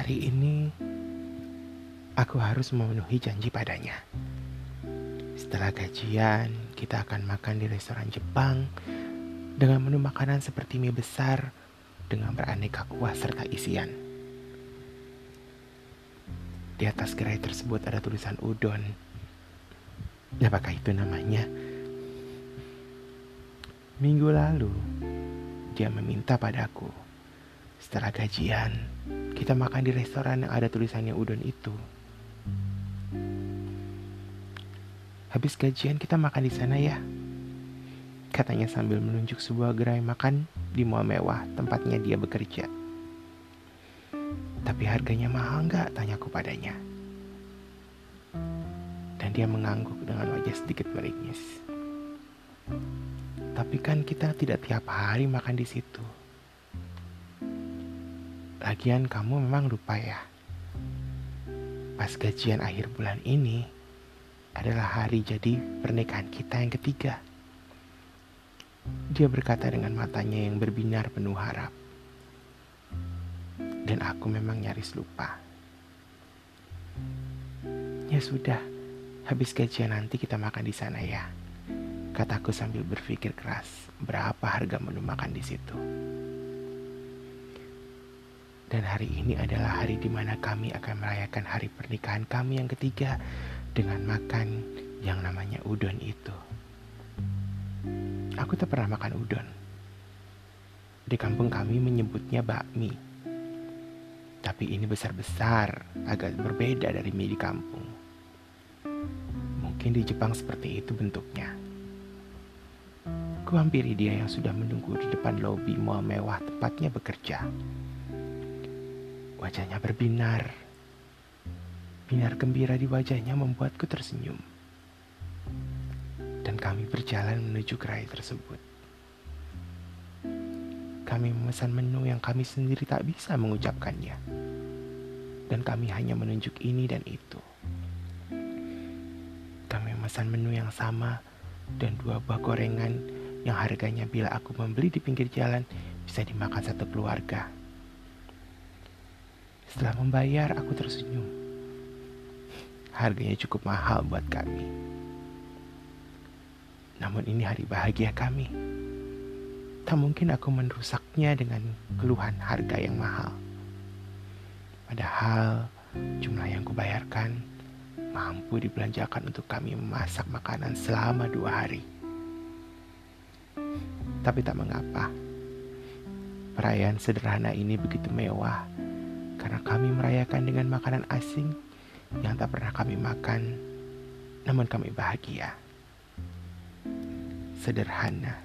Hari ini aku harus memenuhi janji padanya. Setelah gajian, kita akan makan di restoran Jepang dengan menu makanan seperti mie besar dengan beraneka kuah serta isian. Di atas gerai tersebut ada tulisan udon. Apakah itu namanya? Minggu lalu, dia meminta padaku. Setelah gajian, kita makan di restoran yang ada tulisannya udon itu. Habis gajian kita makan di sana ya. Katanya sambil menunjuk sebuah gerai makan di mall mewah tempatnya dia bekerja. Tapi harganya mahal nggak? Tanyaku padanya. Dan dia mengangguk dengan wajah sedikit meringis. Tapi kan kita tidak tiap hari makan di situ. Lagian kamu memang lupa ya. Pas gajian akhir bulan ini, adalah hari jadi pernikahan kita yang ketiga. Dia berkata dengan matanya yang berbinar penuh harap. Dan aku memang nyaris lupa. Ya sudah, habis gajian nanti kita makan di sana ya. Kataku sambil berpikir keras, berapa harga menu makan di situ. Dan hari ini adalah hari di mana kami akan merayakan hari pernikahan kami yang ketiga dengan makan yang namanya udon itu. Aku tak pernah makan udon. Di kampung kami menyebutnya bakmi. Tapi ini besar-besar, agak berbeda dari mie di kampung. Mungkin di Jepang seperti itu bentuknya. Kuhampiri dia yang sudah menunggu di depan lobi mall mewah tempatnya bekerja. Wajahnya berbinar, Binar gembira di wajahnya membuatku tersenyum. Dan kami berjalan menuju gerai tersebut. Kami memesan menu yang kami sendiri tak bisa mengucapkannya. Dan kami hanya menunjuk ini dan itu. Kami memesan menu yang sama dan dua buah gorengan yang harganya bila aku membeli di pinggir jalan bisa dimakan satu keluarga. Setelah membayar, aku tersenyum harganya cukup mahal buat kami. Namun ini hari bahagia kami. Tak mungkin aku merusaknya dengan keluhan harga yang mahal. Padahal jumlah yang kubayarkan mampu dibelanjakan untuk kami memasak makanan selama dua hari. Tapi tak mengapa. Perayaan sederhana ini begitu mewah karena kami merayakan dengan makanan asing yang tak pernah kami makan, namun kami bahagia. Sederhana